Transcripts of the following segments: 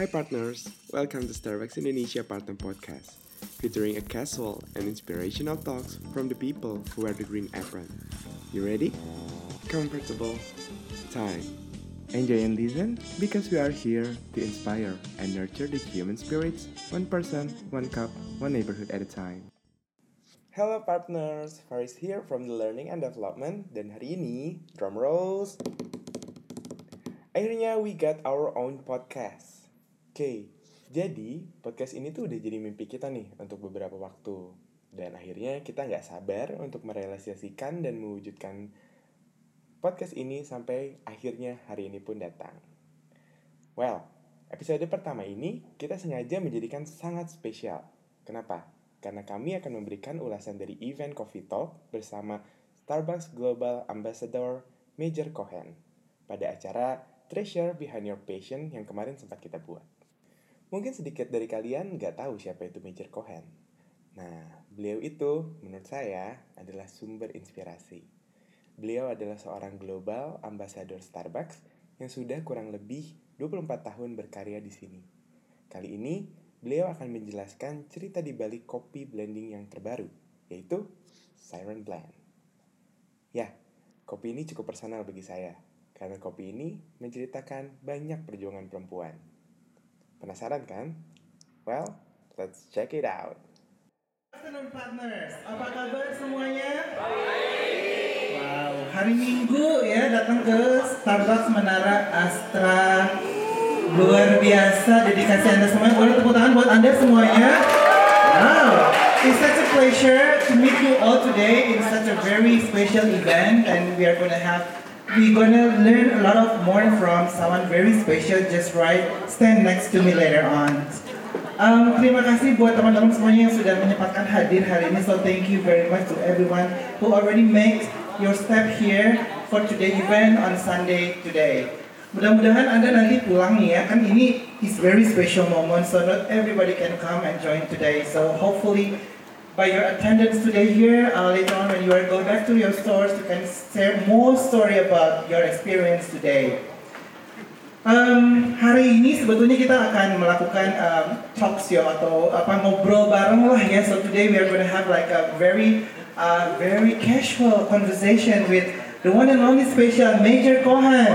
Hi partners, welcome to Starbucks Indonesia Partner Podcast, featuring a casual and inspirational talks from the people who wear the green apron. You ready? Comfortable? Time. Enjoy and listen because we are here to inspire and nurture the human spirits, one person, one cup, one neighborhood at a time. Hello partners, Faris here from the Learning and Development dan hari ini, drum rolls. Akhirnya we got our own podcast. Oke, jadi podcast ini tuh udah jadi mimpi kita nih untuk beberapa waktu. Dan akhirnya kita nggak sabar untuk merealisasikan dan mewujudkan podcast ini sampai akhirnya hari ini pun datang. Well, episode pertama ini kita sengaja menjadikan sangat spesial. Kenapa? Karena kami akan memberikan ulasan dari event Coffee Talk bersama Starbucks Global Ambassador Major Cohen pada acara Treasure Behind Your Passion yang kemarin sempat kita buat. Mungkin sedikit dari kalian nggak tahu siapa itu Major Cohen. Nah, beliau itu menurut saya adalah sumber inspirasi. Beliau adalah seorang global ambassador Starbucks yang sudah kurang lebih 24 tahun berkarya di sini. Kali ini, beliau akan menjelaskan cerita di balik kopi blending yang terbaru, yaitu Siren Blend. Ya, kopi ini cukup personal bagi saya, karena kopi ini menceritakan banyak perjuangan perempuan. Penasaran kan? Well, let's check it out. Afternoon partners, apa kabar semuanya? Wow, hari Minggu ya datang ke Starbucks Menara Astra. Luar biasa dedikasi Anda semuanya. Boleh tepuk tangan buat Anda semuanya. Wow, it's such a pleasure to meet you all today in such a very special event and we are going to have we're gonna learn a lot of more from someone very special just right stand next to me later on. Um, terima kasih buat teman-teman semuanya yang sudah menyempatkan hadir hari ini. So thank you very much to everyone who already make your step here for today event on Sunday today. Mudah-mudahan Anda nanti pulang nih ya, kan ini is very special moment, so not everybody can come and join today. So hopefully by your attendance today here, uh, later on when you are going back to your stores, you can share more story about your experience today. Um, hari ini sebetulnya kita akan melakukan um, talk show atau apa ngobrol bareng lah ya. So today we are going to have like a very uh, very casual conversation with the one and only special Major Cohen.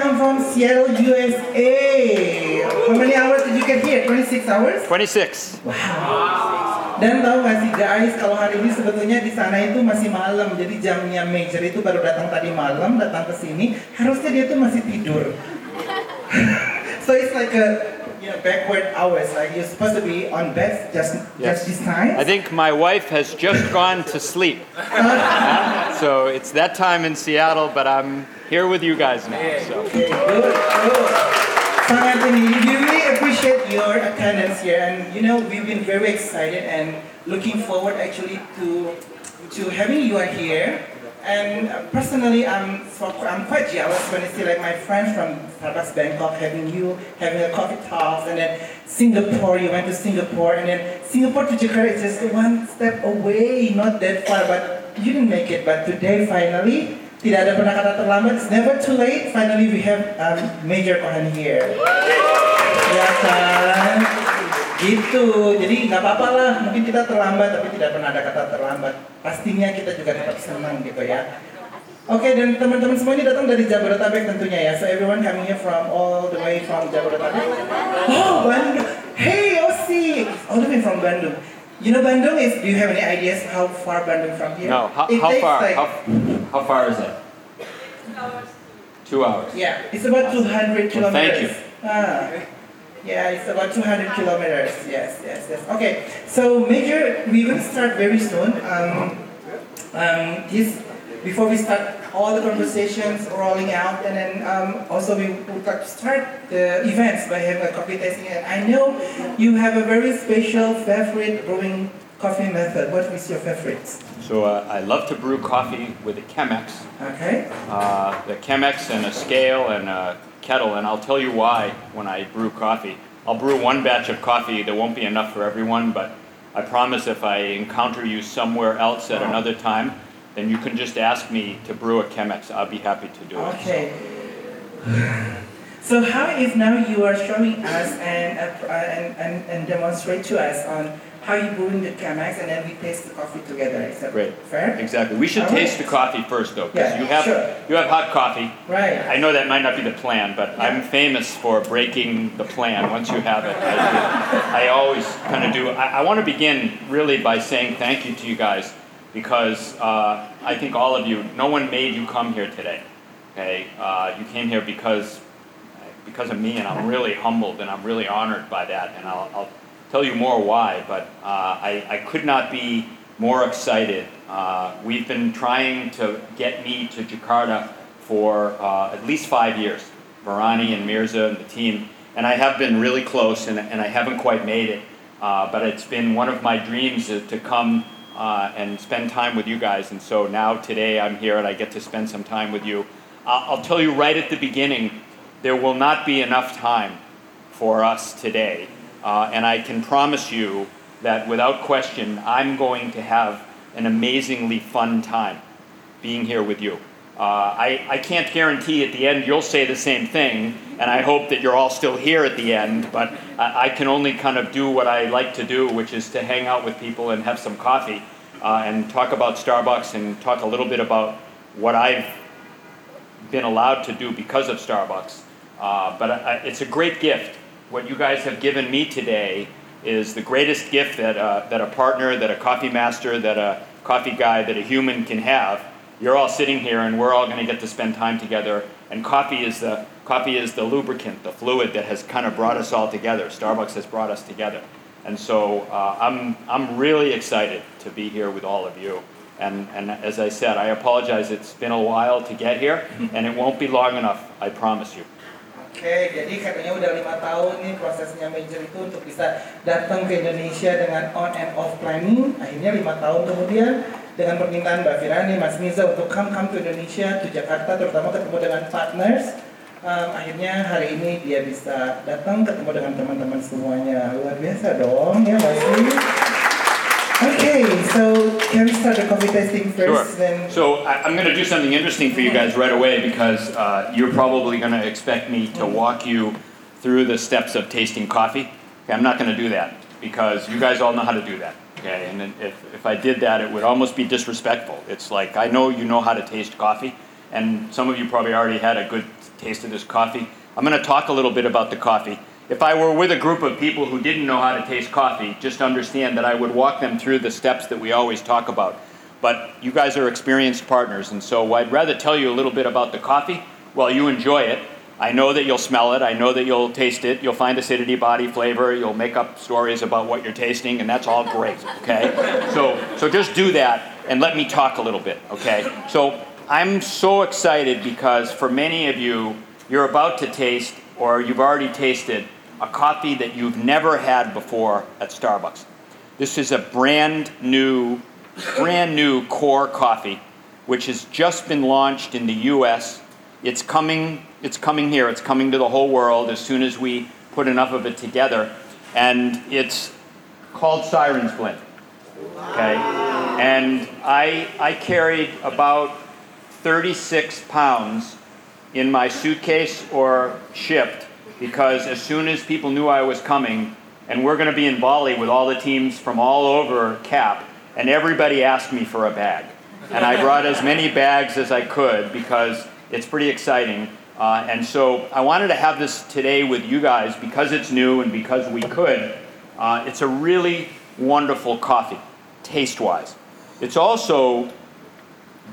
Come from Seattle, USA. How many hours did you get here? 26 hours? 26. Dan tahu gak sih guys, kalau hari ini sebetulnya di sana itu masih malam, jadi jamnya major itu baru datang tadi malam, datang ke sini, harusnya dia tuh masih tidur. so it's like a you know, backward hours, like you're supposed to be on bed just Yes. just this time. I think my wife has just gone to sleep. so it's that time in Seattle, but I'm here with you guys now. So Okay, good, good. Sangat ini, we really appreciate your attendance here, and you know we've been very excited and looking forward actually to to having you are here. And uh, personally, I'm so, I'm quite jealous when I see like my friends from Starbucks Bangkok having you having a coffee talks, and then Singapore, you went to Singapore, and then Singapore to Jakarta is just one step away, not that far, but you didn't make it. But today, finally, tidak ada pernah kata terlambat. It's never too late. Finally, we have um, Major Cohen here. Ya kan? Gitu. Jadi nggak apa-apa lah. Mungkin kita terlambat, tapi tidak pernah ada kata terlambat. Pastinya kita juga tetap senang gitu ya. Oke, dan teman-teman semua ini datang dari Jabodetabek tentunya ya. So everyone coming here from all the way from Jabodetabek. Oh, Bandung. Hey, Osi. All the way from Bandung. You know Bandung is, do you have any ideas how far Bandung from here? no, how, how far? like- How, how far is it? Two hours. Two hours. Yeah, it's about 200 Well, thank kilometers. Ah, yeah, it's about 200 kilometers. Yes, yes, yes. Okay, so Major, we will start very soon. Um, um, this, before we start all the conversations rolling out, and then um, also we would like to start the events by having a coffee tasting. And I know you have a very special favorite brewing coffee method. What is your favorite? So uh, I love to brew coffee with a Chemex, Okay. uh, the Chemex and a scale and a kettle, and I'll tell you why when I brew coffee. I'll brew one batch of coffee. There won't be enough for everyone, but I promise if I encounter you somewhere else at another time, then you can just ask me to brew a Chemex. I'll be happy to do it. Okay. So how if now you are showing us and, uh, and, and, and demonstrate to us on how you brewing the Chemex and then we taste the coffee together. Is that Great. fair? Exactly. We should All taste right. the coffee first, though, because Yeah, you have sure. you have hot coffee. Right. I know that might not be the plan, but I'm famous for breaking the plan once you have it. I, I always kind of do. I, I want to begin really by saying thank you to you guys because uh, I think all of you, no one made you come here today. Okay, uh, you came here because because of me, and I'm really humbled and I'm really honored by that, and I'll, I'll tell you more why. But uh, I, I could not be more excited. Uh, we've been trying to get me to Jakarta for uh, at least five years, Varani and Mirza and the team, and I have been really close, and, and I haven't quite made it. Uh, but it's been one of my dreams to, to come uh, and spend time with you guys, and so now today I'm here and I get to spend some time with you. I'll, I'll tell you right at the beginning, there will not be enough time for us today. Uh, and I can promise you that without question, I'm going to have an amazingly fun time being here with you. Uh, I, I can't guarantee at the end you'll say the same thing, and I hope that you're all still here at the end, but I, I can only kind of do what I like to do, which is to hang out with people and have some coffee uh, and talk about Starbucks and talk a little bit about what I've been allowed to do because of Starbucks. Uh, but I, it's a great gift. What you guys have given me today is the greatest gift that, uh, that a partner, that a coffee master, that a coffee guy, that a human can have. You're all sitting here, and we're all going to get to spend time together. And coffee is the coffee is the lubricant, the fluid that has kind of brought us all together. Starbucks has brought us together, and so uh, I'm I'm really excited to be here with all of you. And, and as I said, I apologize. It's been a while to get here, and it won't be long enough. I promise you. Oke, jadi katanya udah lima tahun nih prosesnya Major itu untuk bisa datang ke Indonesia dengan on and off planning. Akhirnya lima tahun kemudian dengan permintaan Mbak Firani, Mas Miza untuk come come to Indonesia, to Jakarta, terutama ketemu dengan partners. Um, akhirnya hari ini dia bisa datang ketemu dengan teman-teman semuanya. Luar biasa dong ya Mas Okay, so can we start the coffee tasting Sure. first? Then So I, I'm going to do something interesting for you guys right away because uh, you're probably going to expect me to walk you through the steps of tasting coffee. Okay, I'm not going to do that because you guys all know how to do that. Okay, and if, if I did that, it would almost be disrespectful. It's like I know you know how to taste coffee, and some of you probably already had a good taste of this coffee. I'm going to talk a little bit about the coffee. If I were with a group of people who didn't know how to taste coffee, just understand that I would walk them through the steps that we always talk about. But you guys are experienced partners, and so I'd rather tell you a little bit about the coffee while you enjoy it. I know that you'll smell it, I know that you'll taste it, you'll find acidity, body flavor, you'll make up stories about what you're tasting, and that's all great, okay? So, so just do that and let me talk a little bit, okay? So I'm so excited because for many of you, you're about to taste or you've already tasted a coffee that you've never had before at Starbucks. This is a brand new, brand new core coffee, which has just been launched in the U.S. It's coming, it's coming here. It's coming to the whole world as soon as we put enough of it together, and it's called Siren's Blend. Okay, and I I carried about 36 pounds in my suitcase or shipped because as soon as people knew I was coming, and we're going to be in Bali with all the teams from all over CAP, and everybody asked me for a bag. And I brought as many bags as I could because it's pretty exciting. Uh, and so I wanted to have this today with you guys because it's new and because we could. Uh, it's a really wonderful coffee, taste wise. It's also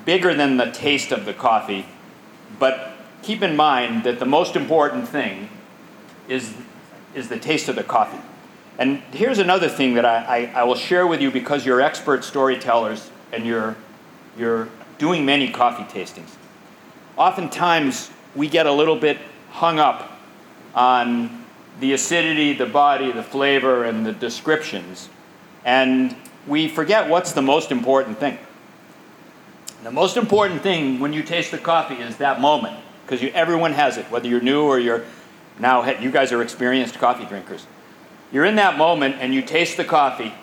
bigger than the taste of the coffee, but keep in mind that the most important thing is, is the taste of the coffee. And here's another thing that I, I, I will share with you because you're expert storytellers and you're, you're doing many coffee tastings. Oftentimes, we get a little bit hung up on the acidity, the body, the flavor, and the descriptions, and we forget what's the most important thing. The most important thing when you taste the coffee is that moment, because everyone has it, whether you're new or you're now, you guys are experienced coffee drinkers. You're in that moment and you taste the coffee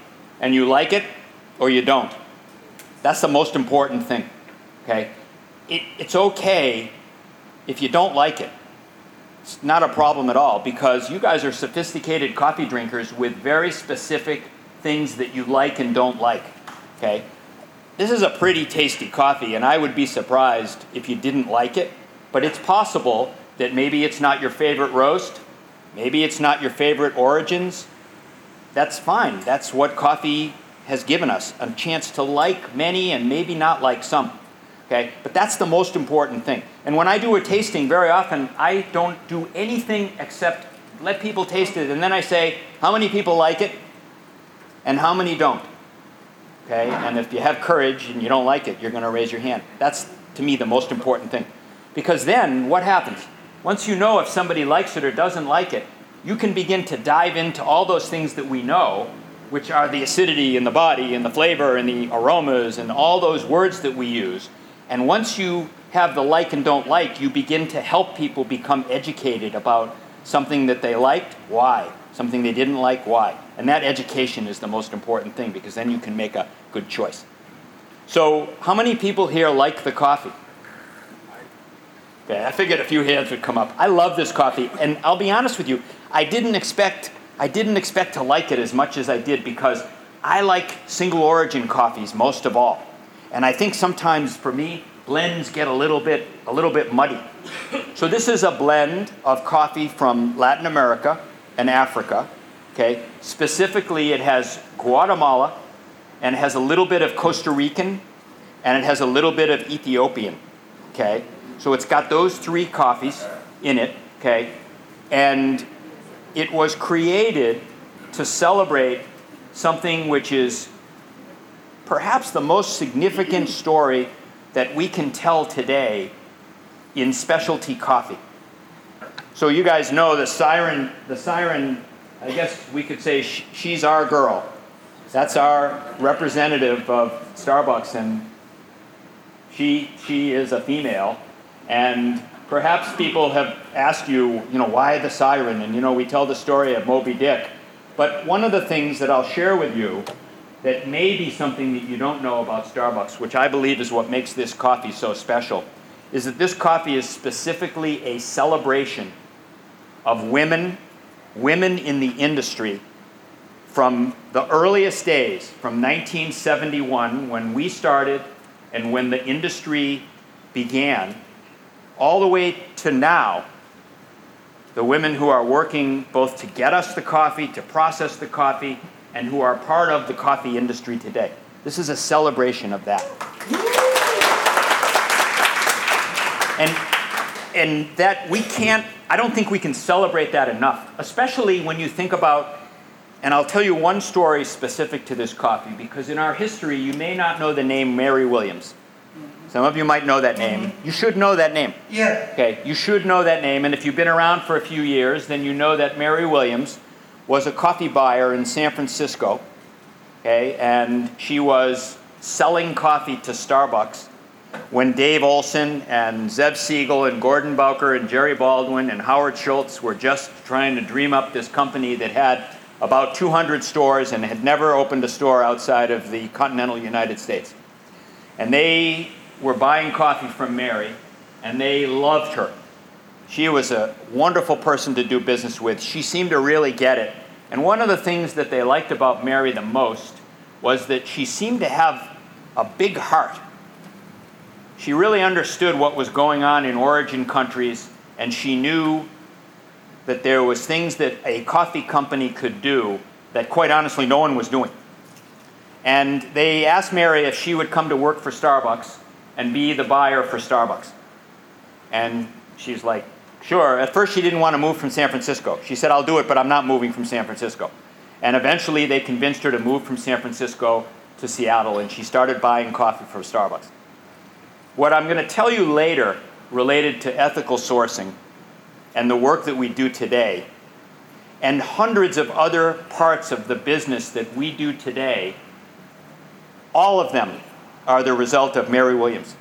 and you like it or you don't. That's the most important thing. Okay? It, it's okay if you don't like it. It's not a problem at all because you guys are sophisticated coffee drinkers with very specific things that you like and don't like. Okay? This is a pretty tasty coffee, and I would be surprised if you didn't like it. But it's possible that maybe it's not your favorite roast, maybe it's not your favorite origins. That's fine. That's what coffee has given us a chance to like many and maybe not like some. Okay? But that's the most important thing. And when I do a tasting, very often I don't do anything except let people taste it, and then I say, how many people like it and how many don't? Okay? And if you have courage and you don't like it, you're going to raise your hand. That's, to me, the most important thing. Because then what happens? Once you know if somebody likes it or doesn't like it, you can begin to dive into all those things that we know, which are the acidity in the body and the flavor and the aromas and all those words that we use. And once you have the like and don't like, you begin to help people become educated about something that they liked, why, something they didn't like, why. And that education is the most important thing because then you can make a good choice. So, how many people here like the coffee? Okay, I figured a few hands would come up. I love this coffee, and I'll be honest with you, I didn't expect I didn't expect to like it as much as I did because I like single origin coffees most of all. And I think sometimes for me, blends get a little bit a little bit muddy. So this is a blend of coffee from Latin America and Africa. Okay, specifically, it has Guatemala, and it has a little bit of Costa Rican, and it has a little bit of Ethiopian. Okay, so it's got those three coffees in it. Okay, and it was created to celebrate something which is perhaps the most significant story that we can tell today in specialty coffee. So you guys know the siren, the siren, I guess we could say sh- she's our girl. That's our representative of Starbucks and she she is a female and perhaps people have asked you, you know, why the siren? And you know, we tell the story of Moby Dick. But one of the things that I'll share with you that may be something that you don't know about Starbucks, which I believe is what makes this coffee so special, is that this coffee is specifically a celebration of women, women in the industry from the earliest days, from 1971 when we started and when the industry began, all the way to now. The women who are working both to get us the coffee, to process the coffee, and who are part of the coffee industry today. This is a celebration of that. And, and that we can't, I don't think we can celebrate that enough, especially when you think about, and I'll tell you one story specific to this coffee, because in our history, you may not know the name Mary Williams. Some of you might know that name. Mm-hmm. You should know that name. Yeah. Okay, you should know that name, and if you've been around for a few years, then you know that Mary Williams was a coffee buyer in San Francisco. Okay, and she was selling coffee to Starbucks when Dave Olson and Zev Siegl and Gordon Bowker and Jerry Baldwin and Howard Schultz were just trying to dream up this company that had about 200 stores and had never opened a store outside of the continental United States. And they were buying coffee from Mary, and they loved her. She was a wonderful person to do business with. She seemed to really get it. And one of the things that they liked about Mary the most was that she seemed to have a big heart. She really understood what was going on in origin countries, and she knew that there was things that a coffee company could do that quite honestly no one was doing. And they asked Mary if she would come to work for Starbucks and be the buyer for Starbucks. And she's like, sure. At first, she didn't want to move from San Francisco. She said, I'll do it, but I'm not moving from San Francisco. And eventually, they convinced her to move from San Francisco to Seattle, and she started buying coffee from Starbucks. What I'm going to tell you later related to ethical sourcing and the work that we do today, and hundreds of other parts of the business that we do today, all of them are the result of Mary Williams.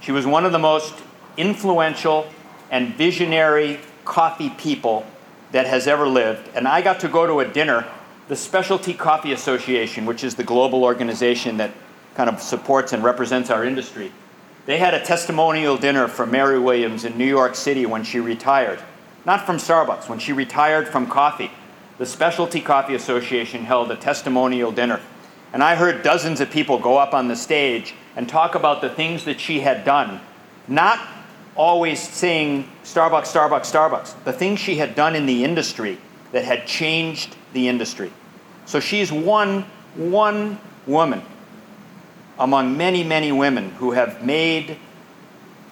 She was one of the most influential and visionary coffee people that has ever lived. And I got to go to a dinner, the Specialty Coffee Association, which is the global organization that kind of supports and represents our industry. They had a testimonial dinner for Mary Williams in New York City when she retired. Not from Starbucks, when she retired from coffee. The Specialty Coffee Association held a testimonial dinner. And I heard dozens of people go up on the stage and talk about the things that she had done. Not always saying Starbucks, Starbucks, Starbucks. The things she had done in the industry that had changed the industry. So she's one, one woman among many, many women who have made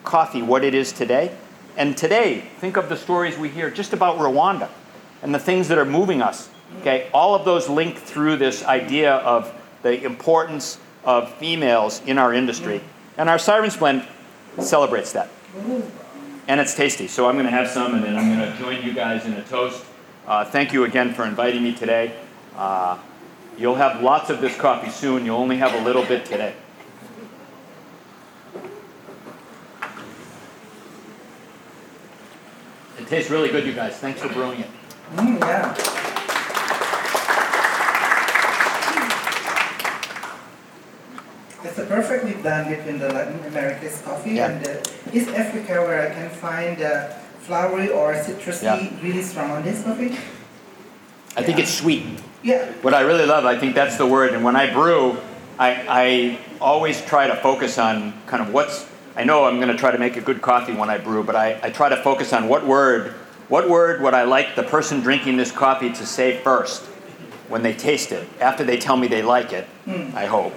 coffee what it is today. And today, think of the stories we hear just about Rwanda and the things that are moving us. Okay, all of those link through this idea of the importance of females in our industry. And our Siren's Blend celebrates that. And it's tasty. So I'm going to have some and then I'm going to join you guys in a toast. Uh, thank you again for inviting me today. Uh, you'll have lots of this coffee soon. You'll only have a little bit today. It tastes really good, you guys. Thanks for brewing it. Mm, yeah. It's a perfectly blend between the Latin America's coffee Yeah. and the East Africa, where I can find uh, flowery or citrusy, Yeah. really strong on this coffee. I think it's sweet. Yeah. What I really love, I think that's the word. And when I brew, I, I always try to focus on kind of what's. I know I'm going to try to make a good coffee when I brew, but I, I try to focus on what word, what word would I like the person drinking this coffee to say first when they taste it, after they tell me they like it, I hope.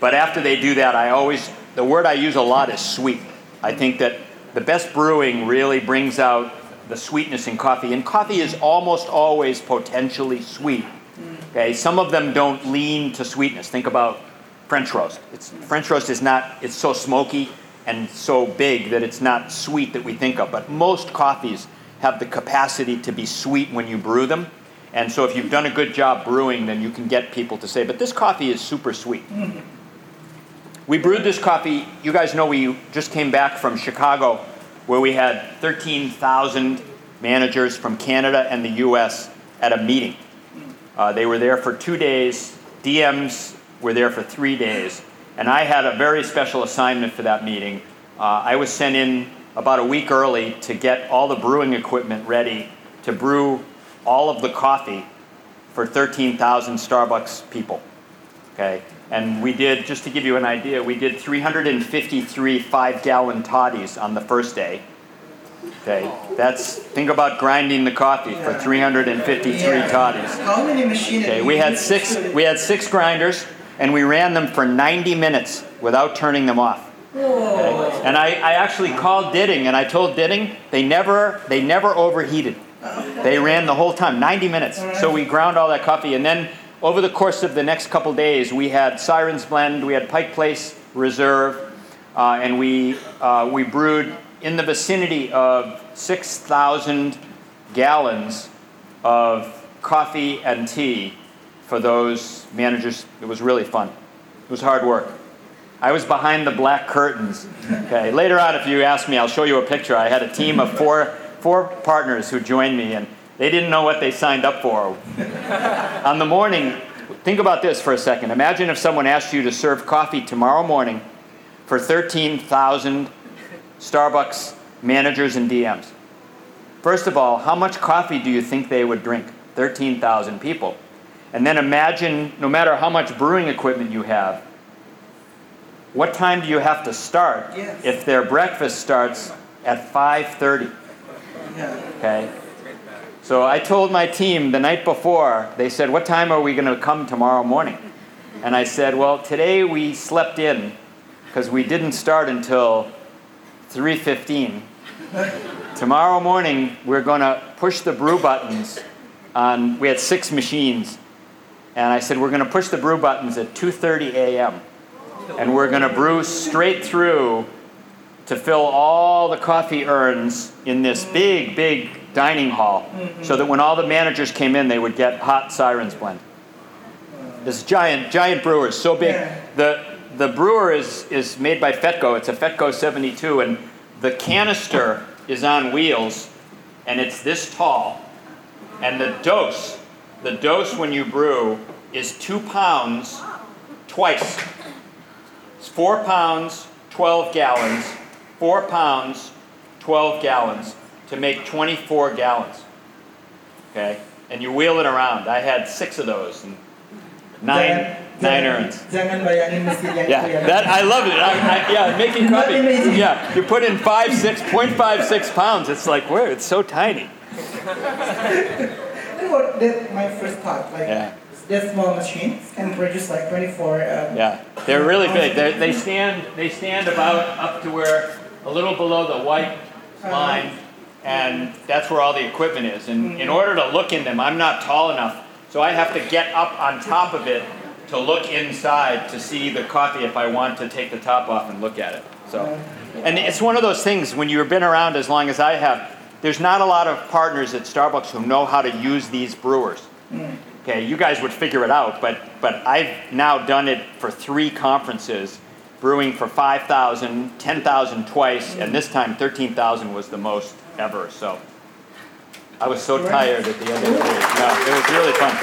But after they do that, I always, the word I use a lot is sweet. I think that the best brewing really brings out the sweetness in coffee, and coffee is almost always potentially sweet. Okay, some of them don't lean to sweetness. Think about French roast. It's, French roast is not, it's so smoky and so big that it's not sweet that we think of. But most coffees have the capacity to be sweet when you brew them. And so if you've done a good job brewing, then you can get people to say, but this coffee is super sweet. We brewed this coffee. You guys know we just came back from Chicago where we had 13,000 managers from Canada and the US at a meeting. Uh, they were there for two days. DMs were there for three days. And I had a very special assignment for that meeting. Uh, I was sent in about a week early to get all the brewing equipment ready to brew all of the coffee for 13,000 Starbucks people. Okay, and we did, just to give you an idea, we did 353 five gallon toddies on the first day. Okay, that's, think about grinding the coffee for 353 Yeah. toddies. How many machines? Okay, we had six, we had six grinders, and we ran them for 90 minutes without turning them off. Okay? And I, I actually called Ditting, and I told Ditting they never, they never overheated. Oh. They ran the whole time, 90 minutes. So we ground all that coffee, and then over the course of the next couple days, we had Siren's Blend, we had Pike Place Reserve, uh, and we uh, we brewed in the vicinity of 6,000 gallons of coffee and tea for those managers. It was really fun. It was hard work. I was behind the black curtains. Okay. Later on, if you ask me, I'll show you a picture. I had a team of four four partners who joined me, and they didn't know what they signed up for. on the morning, think about this for a second. Imagine if someone asked you to serve coffee tomorrow morning for 13,000 Starbucks managers and DMs. First of all, how much coffee do you think they would drink? 13,000 people. And then imagine, no matter how much brewing equipment you have, what time do you have to start Yes. if their breakfast starts at 5:30? Yeah. Okay. So I told my team the night before, they said, What time are we going to come tomorrow morning? And I said, Well, today we slept in because we didn't start until 3.15. tomorrow morning we're going to push the brew buttons on, we had six machines. And I said, We're going to push the brew buttons at 2.30 a.m. And we're going to brew straight through to fill all the coffee urns in this big, big dining hall mm-hmm. so that when all the managers came in, they would get hot Siren's blend. This giant, giant brewer is so big. Yeah. The, the brewer is, is made by Fetco. It's a Fetco 72, and the canister is on wheels, and it's this tall. And the dose, the dose when you brew, is two pounds twice. It's four pounds, 12 gallons, four pounds, 12 gallons to make 24 gallons. Okay? And you wheel it around. I had six of those and nine, nine urns. Jangan bayangin mesinnya itu Yeah, that I love it. I, I, yeah, making coffee. Yeah, you put in five, six, point five, six pounds. It's like where? It's so tiny. That was my first thought. Like Yeah. that small machine can produce like 24. Um, Yeah, they're really big. They're, they stand they stand about up to where a little below the white uh-huh. line, and that's where all the equipment is. And in mm-hmm. order to look in them, I'm not tall enough, so I have to get up on top of it to look inside to see the coffee if I want to take the top off and look at it. So, uh-huh. and it's one of those things when you've been around as long as I have. There's not a lot of partners at Starbucks who know how to use these brewers. Mm-hmm. Okay, you guys would figure it out, but but I've now done it for three conferences, brewing for 5,000, 10,000 twice, and this time 13,000 was the most ever. So I was so tired at the end of the day. No, it was really fun.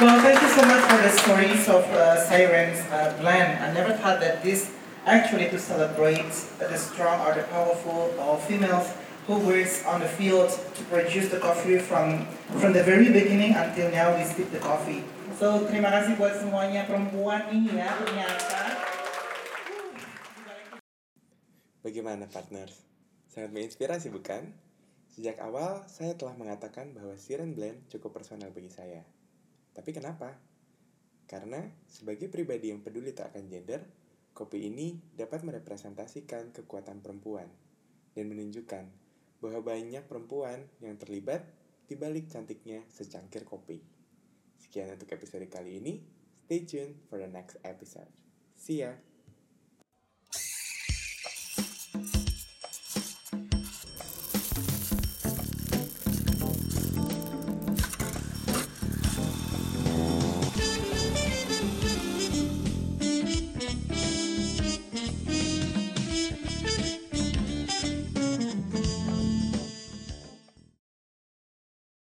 Well, thank you so much for the stories of uh, Siren's uh. I never thought that this actually to celebrate the strong or the powerful or females who works on the field to produce the coffee from from the very beginning until now we sip the coffee. So terima kasih buat semuanya perempuan ini ya ternyata. Bagaimana partners? Sangat menginspirasi bukan? Sejak awal saya telah mengatakan bahwa Siren Blend cukup personal bagi saya. Tapi kenapa? Karena sebagai pribadi yang peduli tak akan gender, kopi ini dapat merepresentasikan kekuatan perempuan dan menunjukkan bahwa banyak perempuan yang terlibat di balik cantiknya secangkir kopi. Sekian untuk episode kali ini. Stay tuned for the next episode. See ya!